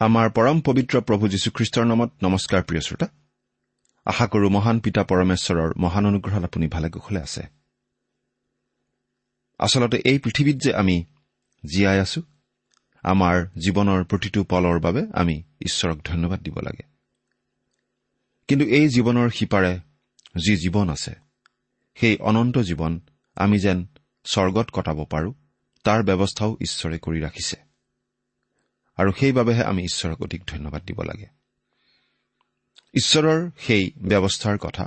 আমাৰ পৰম পবিত্ৰ প্ৰভু যীশুখ্ৰীষ্টৰ নামত নমস্কাৰ প্ৰিয় শ্ৰোতা। আশা কৰো মহান পিতা পৰমেশ্বৰৰ মহান অনুগ্ৰহত আপুনি ভালে কুশলে আছে। আচলতে এই পৃথিৱীত যে আমি জীয়াই আছো আমাৰ জীৱনৰ প্ৰতিটো পলৰ বাবে আমি ঈশ্বৰক ধন্যবাদ দিব লাগে। কিন্তু এই জীৱনৰ সিপাৰে যি জীৱন আছে সেই অনন্ত জীৱন আমি যেন স্বৰ্গত কটাব পাৰো তাৰ ব্যৱস্থাও ঈশ্বৰে কৰি ৰাখিছে। আৰু সেইবাবেহে আমি ঈশ্বৰক অধিক ধন্যবাদ দিব লাগে। ঈশ্বৰৰ সেই ব্যৱস্থাৰ কথা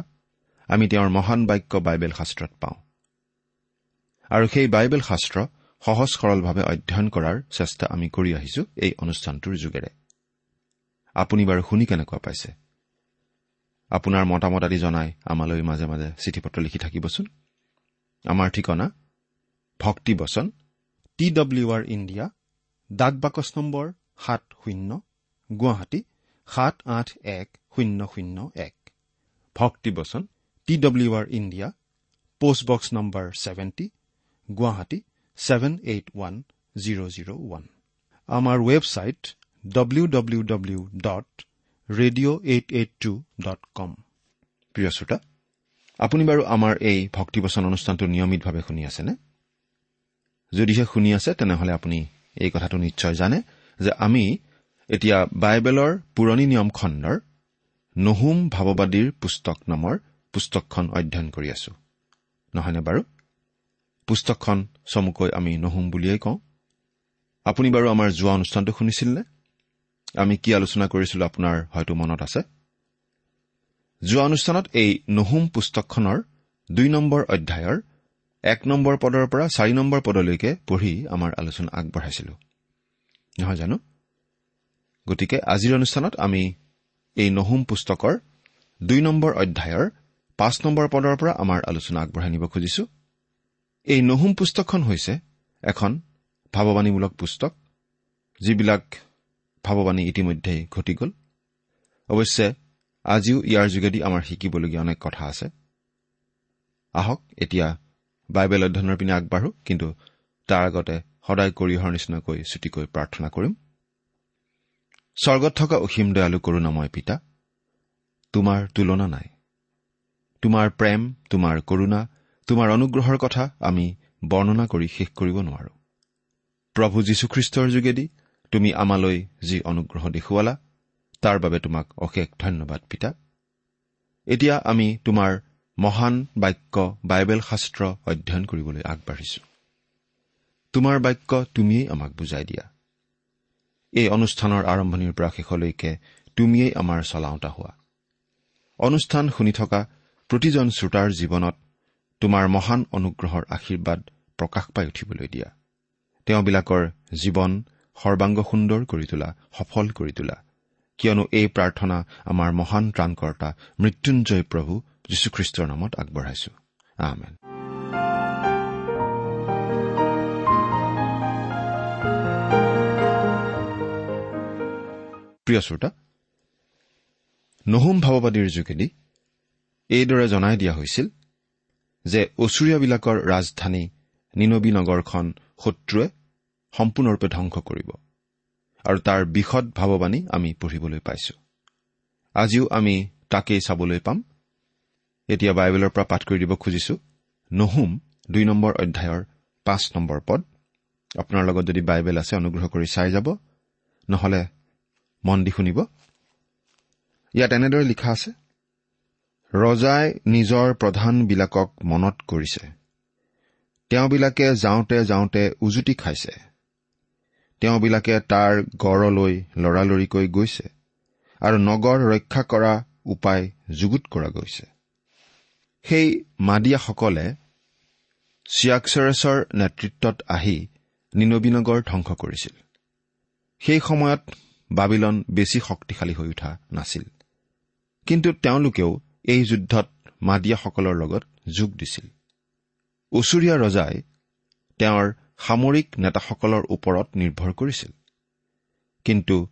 আমি তেওঁৰ মহান বাক্য বাইবেল শাস্ত্ৰত পাওঁ। আৰু সেই বাইবেল শাস্ত্ৰ সহজ সৰলভাৱে অধ্যয়ন কৰাৰ চেষ্টা আমি কৰি আহিছো এই অনুষ্ঠানটোৰ যোগেৰে। আপুনি বাৰু শুনি কেনেকুৱা পাইছে? আপোনাৰ মতামত আদি জনাই আমালৈ মাজে মাজে চিঠি পত্ৰ লিখি থাকিবচোন। আমাৰ ঠিকনা ভক্তিবচন টি ডব্লিউ আৰ ইণ্ডিয়া ডাক বাকচ নম্বৰ সাত শূন্য গুৱাহাটী সাত আঠ এক শূন্য শূন্য এক। ভক্তিবচন T W R India postbox number seventy Guwahati seven eight one zero' zero' one. আমাৰ website W W W dot radio' eight eight two dot com প্ৰিয় শ্ৰোতা আপুনি বাৰু আমাৰ এই ভক্তিবচন অনুষ্ঠানটো নিয়মিতভাৱে শুনি আছেনে? যদিহে শুনি আছে তেনেহলে আপুনি এই কথাটো নিশ্চয় জানে। যে আমি এতিয়া বাইবেলৰ পুৰণি নিয়ম খণ্ডৰ নহুম ভাৱবাদীৰ পুস্তক নামৰ পুস্তকখন অধ্যয়ন কৰি আছো। নহয়নে বাৰু? পুস্তকখন চমুকৈ আমি নহুম বুলিয়েই কওঁ। আপুনি বাৰু আমাৰ যোৱা অনুষ্ঠানটো শুনিছিল নে আমি কি আলোচনা কৰিছিলো আপোনাৰ হয়তো মনত আছে? যোৱা অনুষ্ঠানত এই নহুম পুস্তকখনৰ দুই নম্বৰ অধ্যায়ৰ এক নম্বৰ পদৰ পৰা চাৰি নম্বৰ পদলৈকে পঢ়ি আমাৰ আলোচনা আগবঢ়াইছিলো। নহয় জানো? গতিকে আজিৰ অনুষ্ঠানত আমি এই নহুম পুস্তকৰ দুই নম্বৰ অধ্যায়ৰ পাঁচ নম্বৰ পদৰ পৰা আমাৰ আলোচনা আগবঢ়াই নিব খুজিছো। এই নহুম পুস্তকখন হৈছে এখন ভাৱবাণীমূলক পুস্তক যিবিলাক ভাৱবাণী ইতিমধ্যেই ঘটি গ'ল। অৱশ্যে আজিও ইয়াৰ যোগেদি আমাৰ শিকিবলগীয়া অনেক কথা আছে। আহক এতিয়া বাইবেল অধ্যয়নৰ পিনে আগবাঢ়ো কিন্তু তাৰ আগতে সদায় কৰি অহাৰ নিচিনাকৈ ছুটিকৈ প্ৰাৰ্থনা কৰিম। স্বৰ্গত থকা অসীম দয়ালু কৰোণাময় পিতা তোমাৰ তুলনা নাই। তোমাৰ প্ৰেম তোমাৰ কৰুণা তোমাৰ অনুগ্ৰহৰ কথা আমি বৰ্ণনা কৰি শেষ কৰিব নোৱাৰো। প্ৰভু যীশুখ্ৰীষ্টৰ যোগেদি তুমি আমালৈ যি অনুগ্ৰহ দেখুৱালা তাৰ বাবে তোমাক অশেষ ধন্যবাদ পিতা। এতিয়া আমি তোমাৰ মহান বাক্য বাইবেল শাস্ত্ৰ অধ্যয়ন কৰিবলৈ আগবাঢ়িছো। তোমাৰ বাক্য তুমিয়েই আমাক বুজাই দিয়া। এই অনুষ্ঠানৰ আৰম্ভণিৰ পৰা শেষলৈকে তুমিয়েই আমাৰ চলাওঁতা হোৱা। অনুষ্ঠান শুনি থকা প্ৰতিজন শ্ৰোতাৰ জীৱনত তোমাৰ মহান অনুগ্ৰহৰ আশীৰ্বাদ প্ৰকাশ পাই উঠিবলৈ দিয়া। তেওঁবিলাকৰ জীৱন সৰ্বাংগ সুন্দৰ কৰি তোলা সফল কৰি তোলা। কিয়নো এই প্ৰাৰ্থনা আমাৰ মহান ত্ৰাণকৰ্তা মৃত্যুঞ্জয় প্ৰভু যীশুখ্ৰীষ্টৰ নামত আগবঢ়াইছো। আমেন। প্ৰিয় শ্ৰোতা নহুম ভাৱবাদীৰ যোগেদি এইদৰে জনাই দিয়া হৈছিল যে অচুৰীয়াবিলাকৰ ৰাজধানী নিনবী নগৰখন শত্ৰুৱে সম্পূৰ্ণৰূপে ধ্বংস কৰিব আৰু তাৰ বিশদ ভাৱবাণী আমি পঢ়িবলৈ পাইছো। আজিও আমি তাকেই চাবলৈ পাম। এতিয়া বাইবেলৰ পৰা পাঠ কৰি দিব খুজিছো। নহুম দুই নম্বৰ অধ্যায়ৰ পাঁচ নম্বৰ পদ। আপোনাৰ লগত যদি বাইবেল আছে অনুগ্ৰহ কৰি চাই যাব। নহলে মন দি শুনিব। ইয়াত এনেদৰে লিখা আছে ৰজাই নিজৰ প্ৰধানবিলাকক মনত কৰিছে। তেওঁবিলাকে যাওঁতে যাওঁতে উজুতি খাইছে। তেওঁবিলাকে তাৰ গড়লৈ লৰালৰিকৈ গৈছে আৰু নগৰ ৰক্ষা কৰা উপায় যুগুত কৰা গৈছে। সেই মাদিয়াসকলে চিয়াক্সেৰেছৰ নেতৃত্বত আহি নিনবীনগৰ ধ্বংস কৰিছিল। সেই সময়ত বাবিলন বেছি শক্তিশালী হৈ উঠা নাছিল। কিন্তু তেওঁলোকেও এই যুদ্ধত মাদিয়াসকলৰ লগত যোগ দিছিল। ওচৰীয়া ৰজাই তেওঁৰ সামৰিক নেতাসকলৰ ওপৰত নিৰ্ভৰ কৰিছিল। কিন্তু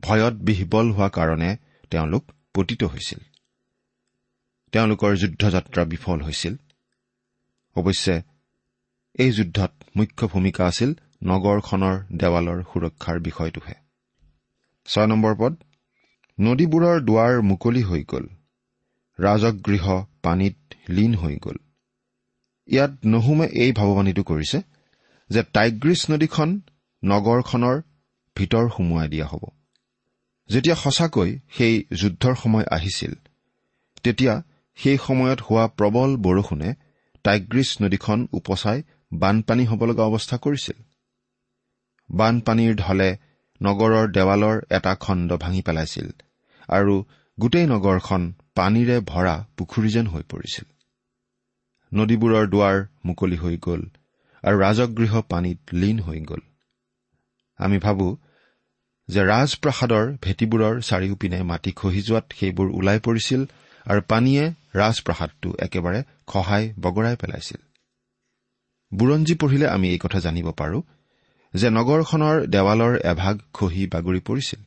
ভয়ত বিহ্বল হোৱা কাৰণে তেওঁলোক পতিত হৈছিল। তেওঁলোকৰ যুদ্ধযাত্ৰা বিফল হৈছিল। অৱশ্যে এই যুদ্ধত মুখ্য ভূমিকা আছিল নগৰখনৰ দেৱালৰ সুৰক্ষাৰ বিষয়টোহে। ছয় নম্বৰ পদ নদীবোৰৰ দুৱাৰ মুকলি হৈ গ'ল ৰাজগৃহ পানীত লীন হৈ গ'ল। ইয়াত নহুমে এই ভাৱবাণীটো কৰিছে যে টাইগ্ৰিছ নদীখন নগৰখনৰ ভিতৰ সুমুৱাই দিয়া হ'ব। যেতিয়া সঁচাকৈ সেই যুদ্ধৰ সময় আহিছিল তেতিয়া সেই সময়ত হোৱা প্ৰবল বৰষুণে টাইগ্ৰিছ নদীখন উপচাই বানপানী হ'ব লগা অৱস্থা কৰিছিল। বানপানীৰ ঢলে নগৰৰ দেৱালৰ এটা খণ্ড ভাঙি পেলাইছিল আৰু গোটেই নগৰখন পানীৰে ভৰা পুখুৰী যেন হৈ পৰিছিল। নদীবোৰৰ দুৱাৰ মুকলি হৈ গ'ল আৰু ৰাজগৃহ পানীত লীন হৈ গ'ল। আমি ভাবো যে ৰাজপ্ৰাসাদৰ ভেটিবোৰৰ চাৰিওপিনে মাটি খহি যোৱাত সেইবোৰ ওলাই পৰিছিল আৰু পানীয়ে ৰাজপ্ৰাসাদটো একেবাৰে খহাই বগৰাই পেলাইছিল। বুৰঞ্জী পঢ়িলে আমি এই কথা জানিব পাৰো যে নগৰখনৰ দেৱালৰ এভাগ খহি বাগৰি পৰিছিল।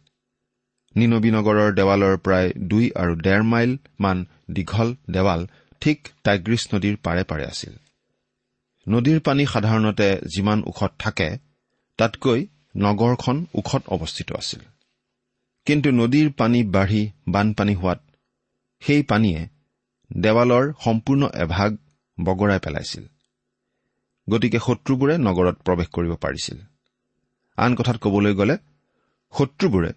নিনবী নগৰৰ দেৱালৰ প্ৰায় দুই আৰু ডেৰ মাইল মান দীঘল দেৱাল ঠিক টাইগ্ৰিছ নদীৰ পাৰে পাৰে আছিল। নদীৰ পানী সাধাৰণতে যিমান ওখত থাকে তাতকৈ নগৰখন ওখত অৱস্থিত আছিল। কিন্তু নদীৰ পানী বাঢ়ি বানপানী হোৱাত সেই পানীয়ে দেৱালৰ সম্পূৰ্ণ এভাগ বগৰাই পেলাইছিল। গতিকে শত্ৰুবোৰে নগৰত প্ৰৱেশ কৰিব পাৰিছিল। আন কথাত ক'বলৈ গ'লে শত্ৰুবোৰে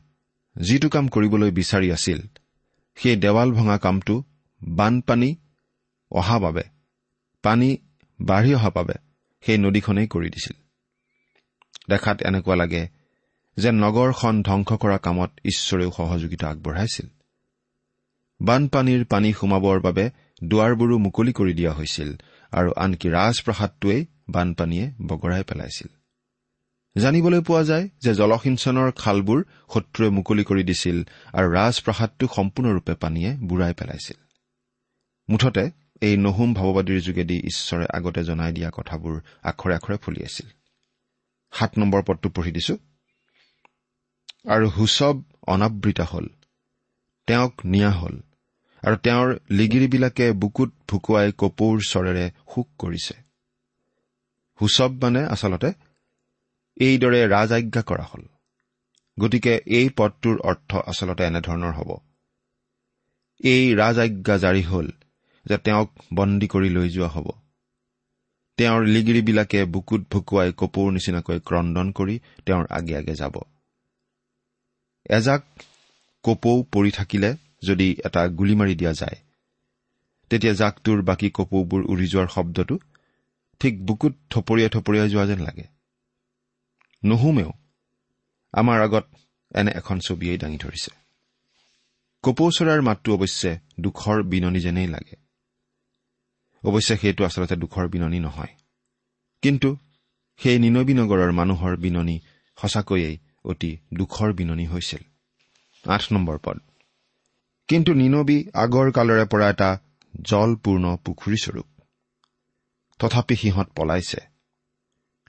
যিটো কাম কৰিবলৈ বিচাৰি আছিল সেই দেৱাল ভঙা কামটো বানপানী অহা বাবে পানী বাঢ়ি অহা বাবে সেই নদীখনেই কৰি দিছিল। দেখাত এনেকুৱা লাগে যে নগৰখন ধ্বংস কৰা কামত ঈশ্বৰেও সহযোগিতা আগবঢ়াইছিল। বানপানীৰ পানী সোমাবৰ বাবে দুৱাৰবোৰো মুকলি কৰি দিয়া হৈছিল আৰু আনকি ৰাজপ্ৰসাদটোৱেই বানপানীয়ে বগৰাই পেলাইছিল। জানিবলৈ পোৱা যায় যে জলসিঞ্চনৰ খালবোৰ শত্ৰুৱে মুকলি কৰি দিছিল আৰু ৰাজপ্ৰসাদটো সম্পূৰ্ণৰূপে পানীয়ে বুঢ়াই পেলাইছিল। মুঠতে এই নহুম ভাৱবাদীৰ যোগেদি ঈশ্বৰে আগতে জনাই দিয়া কথাবোৰ আখৰে আখৰে ফলিয়াইছিল সাত নম্বৰ পদটো পঢ়ি দিছো। আৰু হুচব অনাবৃতা হল তেওঁক নিয়া হল আৰু তেওঁৰ লিগিৰিবিলাকে বুকুত ভুকুৱাই কপৌৰ স্বৰেৰে শোক কৰিছে। হুচব মানে আচলতে এইদৰে ৰাজ আজ্ঞা কৰা হল। গতিকে এই পদটোৰ অৰ্থ আচলতে এনেধৰণৰ হ'ব। এই ৰাজ আজ্ঞা জাৰি হল যে তেওঁক বন্দী কৰি লৈ যোৱা হ'ব। তেওঁৰ লিগিৰিবিলাকে বুকুত ভুকুৱাই কপৌৰ নিচিনাকৈ ক্ৰদন কৰি তেওঁৰ আগে আগে যাব। এজাক কপৌ পৰি থাকিলে যদি এটা গুলী মাৰি দিয়া যায় তেতিয়া জাকটোৰ বাকী কপৌবোৰ উৰি যোৱাৰ শব্দটো ঠিক বুকুত থপৰিয়াই থপৰিয়াই যোৱা যেন লাগে। নুহুমেও আমাৰ আগত এনে এখন ছবিয়েই দাঙি ধৰিছে। কপৌ চৰাইৰ মাতটো অৱশ্যে দুখৰ বিননি যেনেই লাগে। অৱশ্যে সেইটো আচলতে দুখৰ বিননি নহয়। কিন্তু সেই নিনবী নগৰৰ মানুহৰ বিননি সঁচাকৈয়ে অতি দুখৰ বিননি হৈছিল। আঠ নম্বৰ পদ। কিন্তু নিনবী আগৰ কালৰে পৰা এটা জলপূৰ্ণ পুখুৰীস্বৰূপ তথাপি সিহঁত পলাইছে।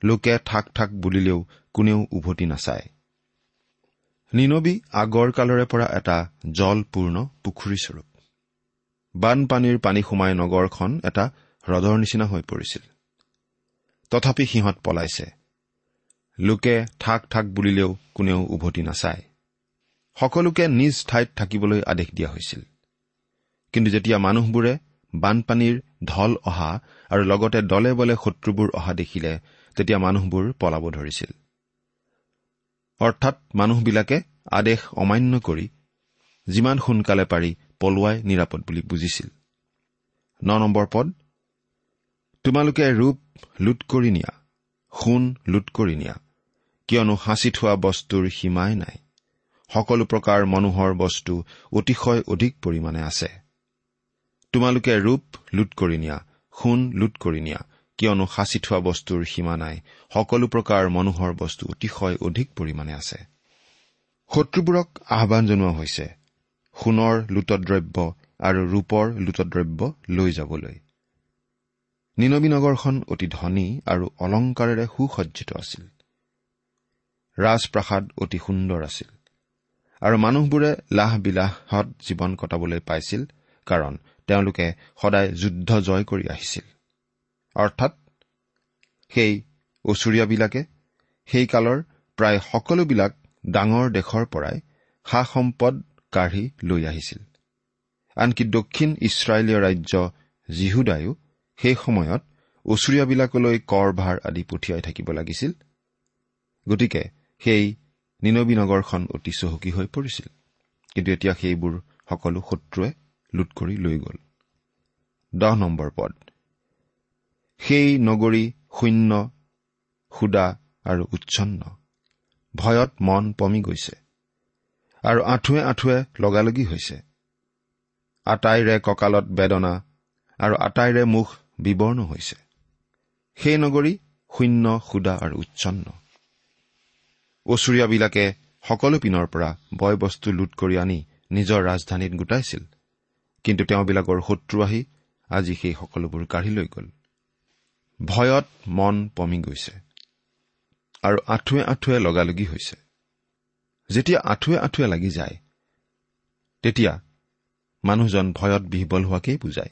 লোকে থাক থাক বুলিলেও কোনেও উভতি নাচায়। নিনবী আগৰ কালৰে পৰা এটা জলপূৰ্ণ পুখুৰীস্বৰূপ বানপানীৰ পানী সোমাই নগৰখন এটা হ্ৰদৰ নিচিনা হৈ পৰিছিল। তথাপি সিহঁত পলাইছে। লোকে থাক থাক বুলিলেও কোনেও উভতি নাচায়। সকলোকে নিজ ঠাইত থাকিবলৈ আদেশ দিয়া হৈছিল। কিন্তু যেতিয়া মানুহবোৰে বানপানীৰ ঢল অহা আৰু লগতে দলে বলে শত্ৰুবোৰ অহা দেখিলে তেতিয়া মানুহবোৰ পলাব ধৰিছিল। অৰ্থাৎ মানুহবিলাকে আদেশ অমান্য কৰি যিমান সোনকালে পাৰি পলোৱাই নিৰাপদ বুলি বুজিছিল। ন নম্বৰ পদ তোমালোকে ৰূপ লুট কৰি নিয়া সোণ লুট কৰি নিয়া কিয়নো সাঁচি থোৱা বস্তুৰ সীমাই নাই। সকলো প্ৰকাৰ মানুহৰ বস্তু অতিশয় অধিক পৰিমাণে আছে। তোমালোকে ৰূপ লুট কৰি নিয়া সোণ লুট কৰি নিয়া কিয়নো সাঁচি থোৱা বস্তুৰ সীমা নাই। সকলো প্ৰকাৰ মানুহৰ বস্তু অতিশয় অধিক পৰিমাণে আছে। শত্ৰুবোৰক আহান জনোৱা হৈছে সোণৰ লুটদ্ৰব্য আৰু ৰূপৰ লুটদ্ৰব্য লৈ যাবলৈ। নিনবী নগৰখন অতি ধনী আৰু অলংকাৰেৰে সুসজ্জিত আছিল। ৰাজপ্ৰাসাদ অতি সুন্দৰ আছিল আৰু মানুহবোৰে লাহ বিলাহত জীৱন কটাবলৈ পাইছিল কাৰণ তেওঁলোকে সদায় যুদ্ধ জয় কৰি আহিছিল। অৰ্থাৎ সেই ওচৰীয়াবিলাকে সেই কালৰ প্ৰায় সকলোবিলাক ডাঙৰ দেশৰ পৰাই সা সম্পদ কাঢ়ি লৈ আহিছিল। আনকি দক্ষিণ ইছৰাইলীয় ৰাজ্য জিহুদায়ো সেই সময়ত ওচৰীয়াবিলাকলৈ কৰ ভাৰ আদি পঠিয়াই থাকিব লাগিছিল। গতিকে সেই নিনবী নগৰখন অতি চহকী হৈ পৰিছিল। কিন্তু এতিয়া সেইবোৰ সকলো শত্ৰুৱে লুট কৰি লৈ গ'ল। দহ নম্বৰ পদ। সেই নগৰী শূন্য সুদা আৰু উচ্ছন্ন। ভয়ত মন পমি গৈছে। আৰু আঁঠুৱে আঁঠুৱে লগালগি হৈছে। আটাইৰে কঁকালত বেদনা আৰু আটাইৰে মুখ বিবৰ্ণ হৈছে। সেই নগৰী শূন্য সুদা আৰু উচ্ছন্ন। ওচৰীয়াবিলাকে সকলো পিনৰ পৰা বয় বস্তু লুট কৰি আনি নিজৰ ৰাজধানীত গোটাইছিল। কিন্তু তেওঁবিলাকৰ শত্ৰু আহি আজি সেই সকলোবোৰ কাঢ়ি লৈ গ'ল। ভয়ত মন পমি গৈছে। আৰু আঁঠুৱে আঁঠুৱে লগালগি হৈছে। যেতিয়া আঁঠুৱে আঁঠুৱে লাগি যায় তেতিয়া মানুহজন ভয়ত বিহবল হোৱাকেই বুজায়।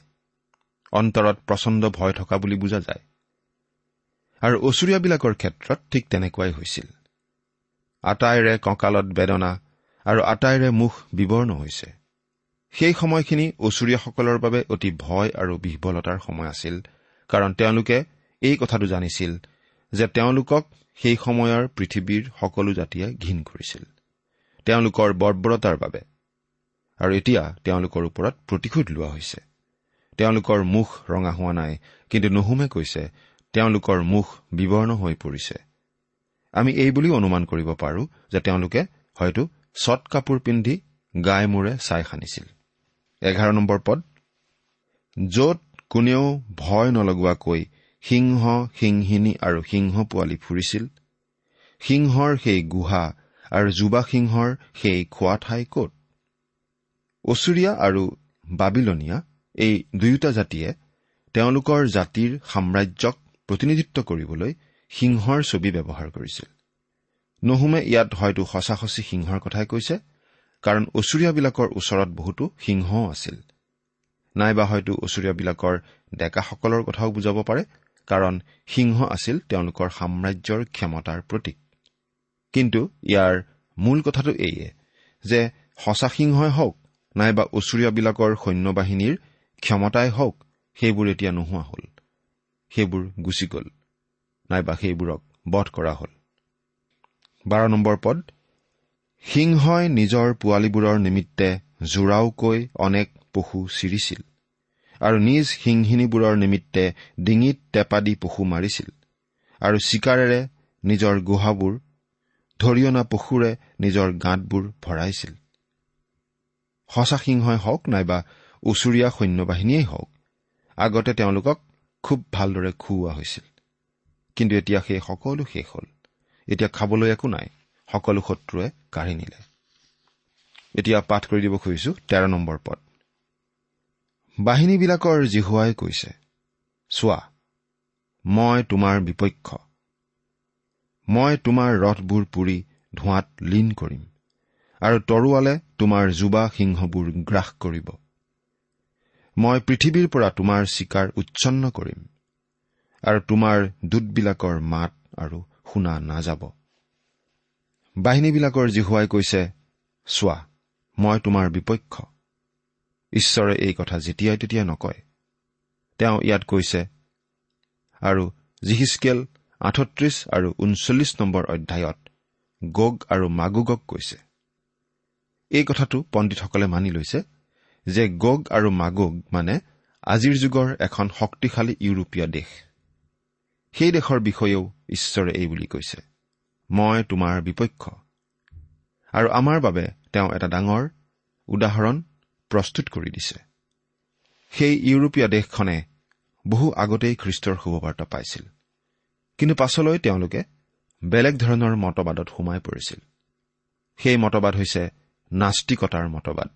অন্তৰত প্ৰচণ্ড ভয় থকা বুলি বুজা যায়। আৰু ওচৰীয়াবিলাকৰ ক্ষেত্ৰত ঠিক তেনেকুৱাই হৈছিল। আটাইৰে কঁকালত বেদনা আৰু আটাইৰে মুখ বিৱৰ্ণ হৈছে। সেই সময়খিনি ওচৰীয়াসকলৰ বাবে অতি ভয় আৰু বিহ্বলতাৰ সময় আছিল। কাৰণ তেওঁলোকে এই কথাটো জানিছিল যে তেওঁলোকক সেই সময়ৰ পৃথিৱীৰ সকলো জাতিয়ে ঘীন কৰিছিল। তেওঁলোকৰ বৰ্বৰতাৰ বাবে। আৰু এতিয়া তেওঁলোকৰ ওপৰত প্ৰতিশোধ লোৱা হৈছে। তেওঁলোকৰ মুখ ৰঙা হোৱা নাই কিন্তু নুহুমে কৈছে তেওঁলোকৰ মুখ বিৱৰ্ণ হৈ পৰিছে। আমি এই বুলিও অনুমান কৰিব পাৰো যে তেওঁলোকে হয়তো চট কাপোৰ পিন্ধি গাই মূৰে চাই সানিছিল। এঘাৰ নম্বৰ পদ। য'ত কোনেও ভয় নলগোৱাকৈ সিংহ সিংহিনী আৰু সিংহ পোৱালি ফুৰিছিল। সিংহৰ সেই গুহা আৰু যুৱা সিংহৰ সেই খোৱা ঠাই কত? ওচৰীয়া আৰু বাবিলনীয়া এই দুয়োটা জাতিয়ে তেওঁলোকৰ জাতিৰ সাম্ৰাজ্যক প্ৰতিনিধিত্ব কৰিবলৈ সিংহৰ ছবি ব্যৱহাৰ কৰিছিল। নহুমে ইয়াত হয়তো সঁচা সঁচি সিংহৰ কথাই কৈছে কাৰণ ওচৰীয়াবিলাকৰ ওচৰত বহুতো সিংহও আছিল। নাইবা হয়তো ওচৰীয়াবিলাকৰ ডেকাসকলৰ কথাও বুজাব পাৰে কাৰণ সিংহ আছিল তেওঁলোকৰ সাম্ৰাজ্যৰ ক্ষমতাৰ প্ৰতীক। কিন্তু ইয়াৰ মূল কথাটো এইয়ে যে সঁচা সিংহই হওক নাইবা ওচৰীয়াবিলাকৰ সৈন্যবাহিনীৰ ক্ষমতাই হওক সেইবোৰ এতিয়া নোহোৱা হ'ল। সেইবোৰ গুচি গ'ল নাইবা সেইবোৰক বধ কৰা হ'ল। বাৰ নম্বৰ পদ সিংহই নিজৰ পোৱালীবোৰৰ নিমিত্তে জোৰাওকৈ অনেক পশু চিৰিছিল। আৰু নিজ সিংহিনীবোৰৰ নিমিত্তে ডিঙিত টেপা দি পশু মাৰিছিল। আৰু চিকাৰেৰে নিজৰ গুহাবোৰ ধৰিঅনা পশুৰে নিজৰ গাঁতবোৰ ভৰাইছিল। সঁচা সিংহই হওক নাইবা ওচৰীয়া সৈন্যবাহিনীয়েই হওক আগতে তেওঁলোকক খুব ভালদৰে খুওৱা হৈছিল। কিন্তু এতিয়া সেই সকলো শেষ হ'ল। এতিয়া খাবলৈ একো নাই সকলো শত্ৰুৱে কাঢ়ি নিলে। এতিয়া পাঠ কৰি দিব খুজিছো তেৰ নম্বৰ পদ। বাহিনীবিলাকৰ জিহুৱাই কৈছে চোৱা মই তোমাৰ বিপক্ষ। মই তোমাৰ ৰথবোৰ পুৰি ধোঁৱাত লীন কৰিম আৰু তৰোৱালে তোমাৰ যুৱা সিংহবোৰ গ্ৰাস কৰিব। মই পৃথিৱীৰ পৰা তোমাৰ চিকাৰ উচ্ছন্ন কৰিম আৰু তোমাৰ দূতবিলাকৰ মাত আৰু শুনা নাযাব। বাহিনীবিলাকৰ জিহুৱাই কৈছে চোৱা মই তোমাৰ বিপক্ষ। ঈশ্বৰে এই কথা যেতিয়াই তেতিয়াই নকয়। তেওঁ ইয়াত কৈছে আৰু জিহিচকেল আঠত্ৰিশ আৰু ঊনচল্লিছ নম্বৰ অধ্যায়ত গগ আৰু মাগুগক কৈছে। এই কথাটো পণ্ডিতসকলে মানি লৈছে যে গগ আৰু মাগুগ মানে আজিৰ যুগৰ এখন শক্তিশালী ইউৰোপীয় দেশ। সেই দেশৰ বিষয়েও ঈশ্বৰে এই বুলি কৈছে মই তোমাৰ বিপক্ষ। আৰু আমাৰ বাবে তেওঁ এটা ডাঙৰ উদাহৰণ প্ৰস্তুত কৰি দিছে। সেই ইউৰোপীয় দেশখনে বহু আগতেই খ্ৰীষ্টৰ শুভবাৰ্তা পাইছিল। কিন্তু পাছলৈ তেওঁলোকে বেলেগ ধৰণৰ মতবাদত সোমাই পৰিছিল। সেই মতবাদ হৈছে নাস্তিকতাৰ মতবাদ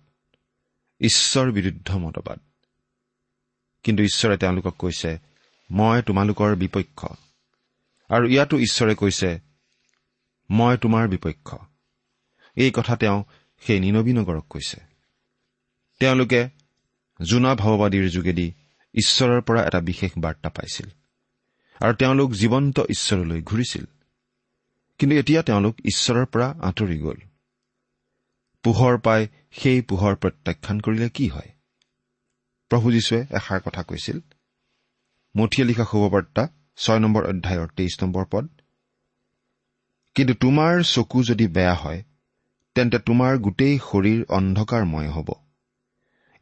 ঈশ্বৰ বিৰুদ্ধ মতবাদ। কিন্তু ঈশ্বৰে তেওঁলোকক কৈছে মই তোমালোকৰ বিপক্ষ। আৰু ইয়াতো ঈশ্বৰে কৈছে মই তোমাৰ বিপক্ষ। এই কথা তেওঁ সেই নিনবী নগৰক কৈছে। তেওঁলোকে জোনা ভাৱবাদীৰ যোগেদি ঈশ্বৰৰ পৰা এটা বিশেষ বাৰ্তা পাইছিল। আৰু তেওঁলোক জীৱন্ত ঈশ্বৰলৈ ঘূৰিছিল। কিন্তু এতিয়া তেওঁলোক ঈশ্বৰৰ পৰা আঁতৰি গ'ল। পোহৰ পাই সেই পোহৰ প্ৰত্যাখ্যান কৰিলে কি হয়? প্ৰভু যীশুৱে এষাৰ কথা কৈছিল। মঠিয়ে লিখা শুভবাৰ্তা ছয় নম্বৰ অধ্যায়ৰ তেইছ নম্বৰ পদ। কিন্তু তোমাৰ চকু যদি বেয়া হয় তেন্তে তোমাৰ গোটেই শৰীৰ অন্ধকাৰময় হ'ব।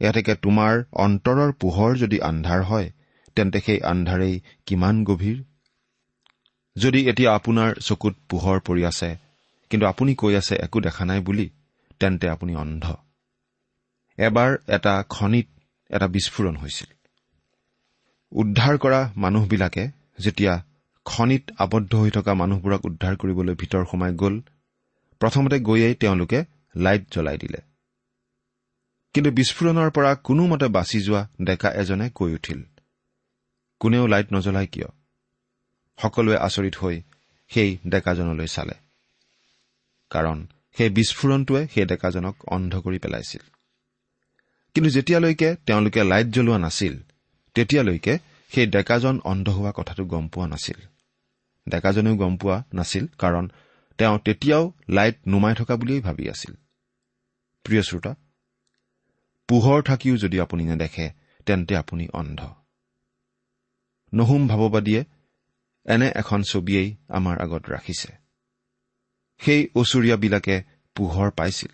ইয়াতেকে তোমাৰ অন্তৰৰ পোহৰ যদি আন্ধাৰ হয় তেন্তে সেই আন্ধাৰেই কিমান গভীৰ? যদি এতিয়া আপোনাৰ চকুত পোহৰ পৰি আছে কিন্তু আপুনি কৈ আছে একো দেখা নাই বুলি তেন্তে আপুনি অন্ধ। এবাৰ এটা খনিত এটা বিস্ফোৰণ হৈছিল। উদ্ধাৰ কৰা মানুহবিলাকে যেতিয়া খনিত আবদ্ধ হৈ থকা মানুহবোৰক উদ্ধাৰ কৰিবলৈ ভিতৰ সোমাই গ'ল প্ৰথমতে গৈয়েই তেওঁলোকে লাইট জ্বলাই দিলে। কিন্তু বিস্ফোৰণৰ পৰা কোনোমতে বাচি যোৱা ডেকা এজনে কৈ উঠিল কোনেও লাইট নজ্বলাই কিয়? সকলোৱে আচৰিত হৈ সেই ডেকাজনলৈ চালে। কাৰণ সেই বিস্ফোৰণটোৱে সেই ডেকাজনক অন্ধ কৰি পেলাইছিল। কিন্তু যেতিয়ালৈকে তেওঁলোকে লাইট জ্বলোৱা নাছিল তেতিয়ালৈকে সেই ডেকাজন অন্ধ হোৱা কথাটো গম পোৱা নাছিল। ডেকাজনেও গম পোৱা নাছিল কাৰণ তেওঁ তেতিয়াও লাইট নুমাই থকা বুলিয়েই ভাবি আছিল। প্ৰিয় শ্ৰোতা পোহৰ থাকিও যদি আপুনি নেদেখে তেন্তে আপুনি অন্ধ। নহুম ভাৱবাদীয়ে এনে এখন ছবিয়েই আমাৰ আগত ৰাখিছে। সেই ওচৰীয়াবিলাকে পোহৰ পাইছিল।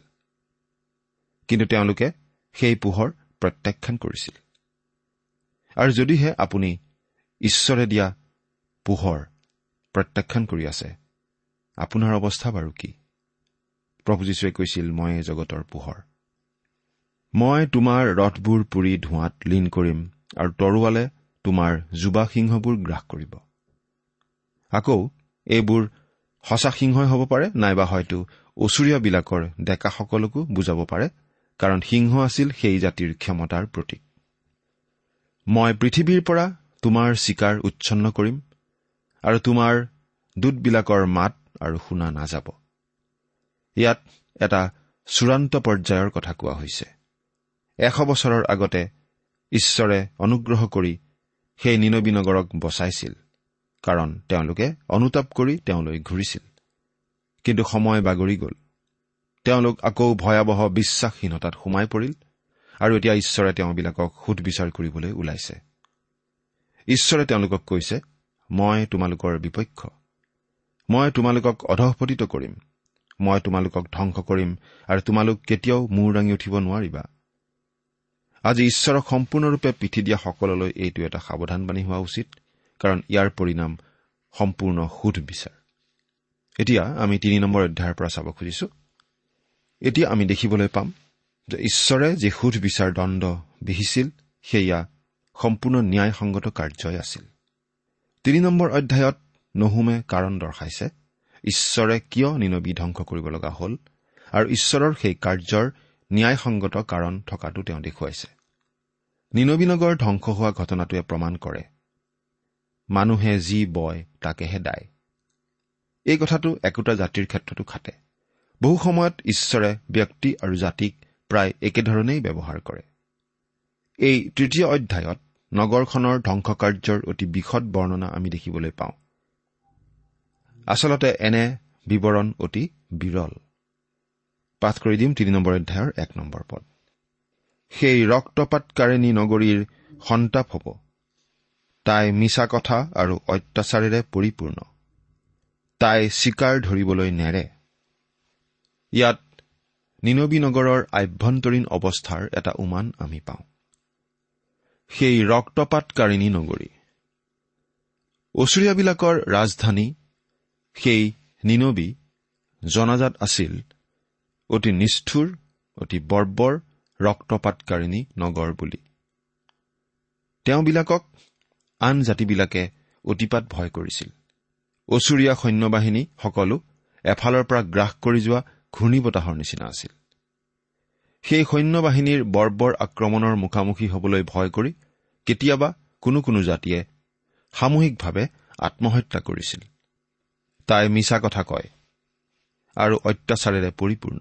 কিন্তু তেওঁলোকে সেই পোহৰ প্ৰত্যাখ্যান কৰিছিল। আৰু যদিহে আপুনি ঈশ্বৰে দিয়া পোহৰ প্ৰত্যাখ্যান কৰি আছে আপোনাৰ অৱস্থা বাৰু কি? প্ৰভু যীশুৱে কৈছিল মই জগতৰ পোহৰ। মই তোমাৰ ৰথবোৰ পুৰি ধোঁৱাত লীন কৰিম আৰু তৰোৱালে তোমাৰ যুৱা সিংহবোৰ গ্ৰাস কৰিব। আকৌ এইবোৰ সঁচা সিংহই হ'ব পাৰে নাইবা হয়তো ওচৰীয়াবিলাকৰ ডেকাসকলকো বুজাব পাৰে কাৰণ সিংহ আছিল সেই জাতিৰ ক্ষমতাৰ প্ৰতীক। মই পৃথিৱীৰ পৰা তোমাৰ চিকাৰ উচ্ছন্ন কৰিম আৰু তোমাৰ দূতবিলাকৰ মাত আৰু শুনা নাযাব। ইয়াত এটা চূড়ান্ত পৰ্যায়ৰ কথা কোৱা হৈছে। এশ বছৰৰ আগতে ঈশ্বৰে অনুগ্ৰহ কৰি সেই নিনবী নগৰক বচাইছিল কাৰণ তেওঁলোকে অনুতাপ কৰি তেওঁলৈ ঘূৰিছিল। কিন্তু সময় বাগৰি গ'ল। তেওঁলোক আকৌ ভয়াৱহ বিশ্বাসহীনতাত সোমাই পৰিল আৰু এতিয়া ঈশ্বৰে তেওঁবিলাকক সুধবিচাৰ কৰিবলৈ ওলাইছে। ঈশ্বৰে তেওঁলোকক কৈছে মই তোমালোকৰ বিপক্ষ। মই তোমালোকক অধঃপতিত কৰিম। মই তোমালোকক ধ্বংস কৰিম আৰু তোমালোক কেতিয়াও মূৰ দাঙি উঠিব নোৱাৰিবা। আজি ঈশ্বৰক সম্পূৰ্ণৰূপে পিঠি দিয়া সকললৈ এইটো এটা সাৱধানবাণী হোৱা উচিত কাৰণ ইয়াৰ পৰিণাম সম্পূৰ্ণ সুধ বিচাৰ। এতিয়া আমি তিনি নম্বৰ অধ্যায়ৰ পৰা চাব খুজিছো। এতিয়া আমি দেখিবলৈ পাম যে ঈশ্বৰে যি সুধ বিচাৰ দণ্ড বিহিছিল সেয়া সম্পূৰ্ণ ন্যায়সংগত কাৰ্যই আছিল। তিনি নম্বৰ অধ্যায়ত নহুমে কাৰণ দৰ্শাইছে ঈশ্বৰে কিয় নিনবী ধ্বংস কৰিব লগা হ'ল আৰু ঈশ্বৰৰ সেই কাৰ্যৰ ন্যায়সংগত কাৰণ থকাটো তেওঁ দেখুৱাইছে। নিনবী নগৰ ধ্বংস হোৱা ঘটনাটোৱে প্ৰমাণ কৰে। মানুহে যি বয় তাকেহে দায়। এই কথাটো একোটা জাতিৰ ক্ষেত্ৰতো খাটে। বহু সময়ত ঈশ্বৰে ব্যক্তি আৰু জাতিক প্ৰায় একেধৰণেই ব্যৱহাৰ কৰে। এই তৃতীয় অধ্যায়ত নগৰখনৰ ধ্বংসকাৰ্যৰ অতি বিশদ বৰ্ণনা আমি দেখিবলৈ পাওঁ। আচলতে এনে বিৱৰণ অতি বিৰল। পাঠ কৰি দিম তিনি নম্বৰ অধ্যায়ৰ এক নম্বৰ পদ। সেই ৰক্তপাতকাৰিণী নগৰীৰ সন্তাপ হ'ব। তাই মিছা কথা আৰু অত্যাচাৰেৰে পৰিপূৰ্ণ। তাই চিকাৰ ধৰিবলৈ নেৰে। ইয়াত নিনবী নগৰৰ আভ্যন্তৰীণ অৱস্থাৰ এটা উমান আমি পাওঁ। সেই ৰক্তপাতকাৰিণী নগৰী। ওচৰীয়াবিলাকৰ ৰাজধানী সেই নিনবী জনাজাত আছিল অতি নিষ্ঠুৰ অতি বৰ্বৰ ৰক্তপাতকাৰিণী নগৰ বুলি। তেওঁবিলাকক আন জাতিবিলাকে অতিপাত ভয় কৰিছিল। ওচৰীয়া সৈন্যবাহিনী সকলো এফালৰ পৰা গ্ৰাস কৰি যোৱা ঘূৰ্ণী বতাহৰ নিচিনা আছিল। সেই সৈন্যবাহিনীৰ বৰ্বৰ আক্ৰমণৰ মুখামুখি হবলৈ ভয় কৰি কেতিয়াবা কোনো কোনো জাতিয়ে সামূহিকভাৱে আত্মহত্যা কৰিছিল। তাই মিছা কথা কয় আৰু অত্যাচাৰেৰে পৰিপূৰ্ণ।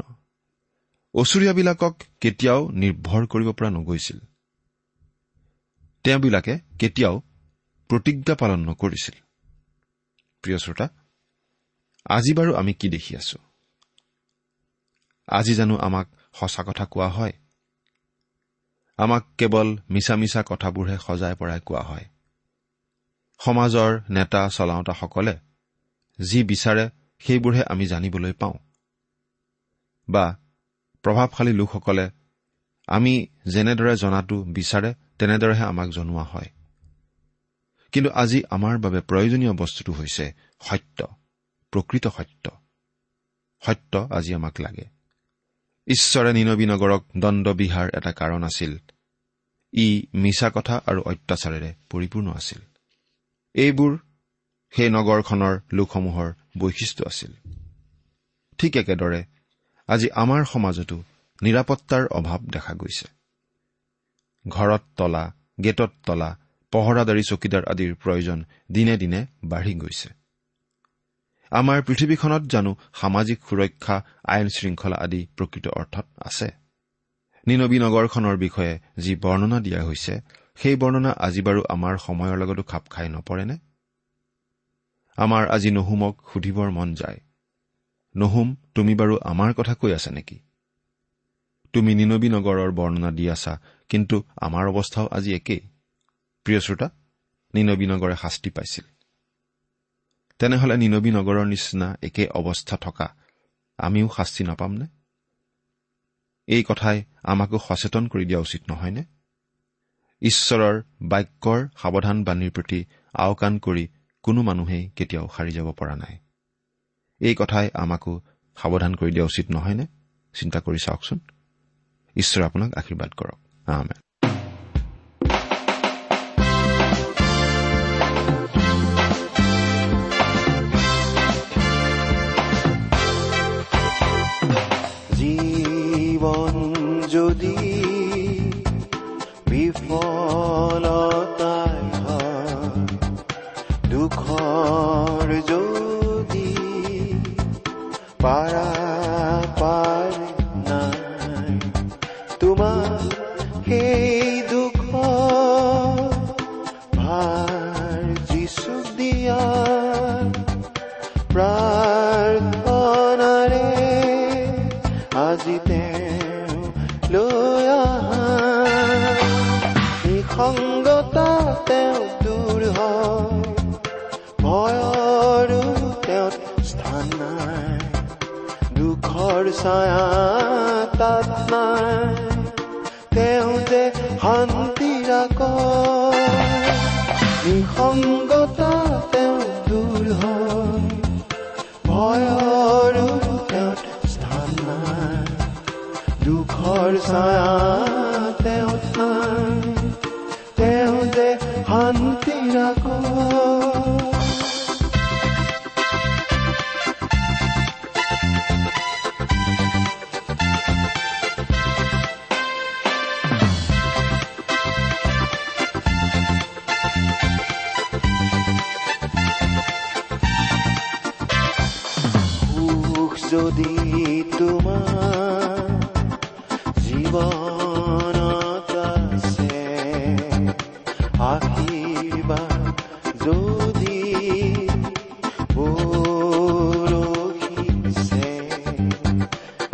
ওচৰীয়াবিলাকক কেতিয়াও নিৰ্ভৰ কৰিব পৰা নগৈছিল। তেওঁবিলাকে কেতিয়াও প্ৰতিজ্ঞা পালন নকৰিছিল। প্ৰিয় শ্ৰোতা আজি বাৰু আমি কি দেখি আছো? আজি জানো আমাক সঁচা কথা কোৱা হয়। আমাক কেৱল মিছা মিছা কথাবোৰহে সজাই পৰাই কোৱা হয়। সমাজৰ নেতা চলাওঁতাসকলে যি বিচাৰে সেইবোৰহে আমি জানিবলৈ পাওঁ। বা প্ৰভাৱশালী লোকসকলে আমি যেনেদৰে জনাটো বিচাৰে তেনেদৰেহে আমাক জনোৱা হয়। কিন্তু আজি আমাৰ বাবে প্ৰয়োজনীয় বস্তুটো হৈছে সত্য প্ৰকৃত সত্য। সত্য আজি আমাক লাগে। ঈশ্বৰে নিনবী নগৰক দণ্ডবিহাৰ এটা কাৰণ আছিল। ই মিছা কথা আৰু অত্যাচাৰেৰে পৰিপূৰ্ণ আছিল। এইবোৰ সেই নগৰখনৰ লোকসমূহৰ বৈশিষ্ট্য আছিল। ঠিক একেদৰে আজি আমাৰ সমাজতো নিৰাপত্তাৰ অভাৱ দেখা গৈছে। ঘৰত তলা গেটত তলা পহৰাদাৰী চকীদাৰ আদিৰ প্ৰয়োজন দিনে দিনে বাঢ়ি গৈছে। আমাৰ পৃথিৱীখনত জানো সামাজিক সুৰক্ষা আইন শৃংখলা আদি প্ৰকৃত অৰ্থত আছে। নিনবী নগৰখনৰ বিষয়ে যি বৰ্ণনা দিয়া হৈছে সেই বৰ্ণনা আজি বাৰু আমাৰ সময়ৰ লগতো খাপ খাই নপৰেনে? আমাৰ আজি নহুমক সুধিবৰ মন যায়। নহুম তুমি বাৰু আমাৰ কথা কৈ আছা নেকি? তুমি নিনবী নগৰৰ বৰ্ণনা দি আছা কিন্তু আমাৰ অৱস্থাও আজি একেই। প্ৰিয় শ্ৰোতা নিনবী নগৰে শাস্তি পাইছিল। তেনেহলে নিনবী নগৰৰ নিচিনা একে অৱস্থা থকা আমিও শাস্তি নাপামনে? এই কথাই আমাকো সচেতন কৰি দিয়া উচিত নহয়নে? ঈশ্বৰৰ বাক্যৰ সাৱধানবাণীৰ প্ৰতি আওকাণ কৰি কোনো মানুহেই কেতিয়াও সাৰি যাব পৰা নাই। এই কথাই আমাকো সাৱধান কৰি দিয়া উচিত নহয়নে? চিন্তা কৰি চাওকচোন। ঈশ্বৰে আপোনাক আশীৰ্বাদ কৰক। আমেন। নাই তেওঁ যে শান্তি ৰাখ নিসংগতা তেওঁ দূৰ হয় তেওঁত স্থান দুখৰ ছায়া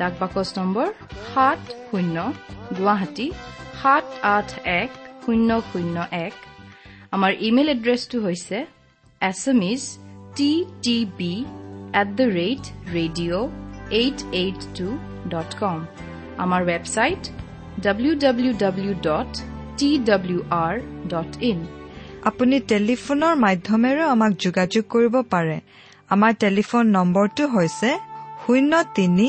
ডাক বাকচ নম্বৰ সাত শূন্য গুৱাহাটী সাত আঠ এক শূন্য শূন্য এক। আমাৰ ইমেইল এড্ৰেছটো হৈছে S M T T B at the rate radio' eight eight two dot com. আমাৰ website W W W dot T W R dot in. আপুনি টেলিফোনৰ মাধ্যমেৰেও আমাক যোগাযোগ কৰিব পাৰে। আমাৰ টেলিফোন নম্বৰটো হৈছে শূন্য তিনি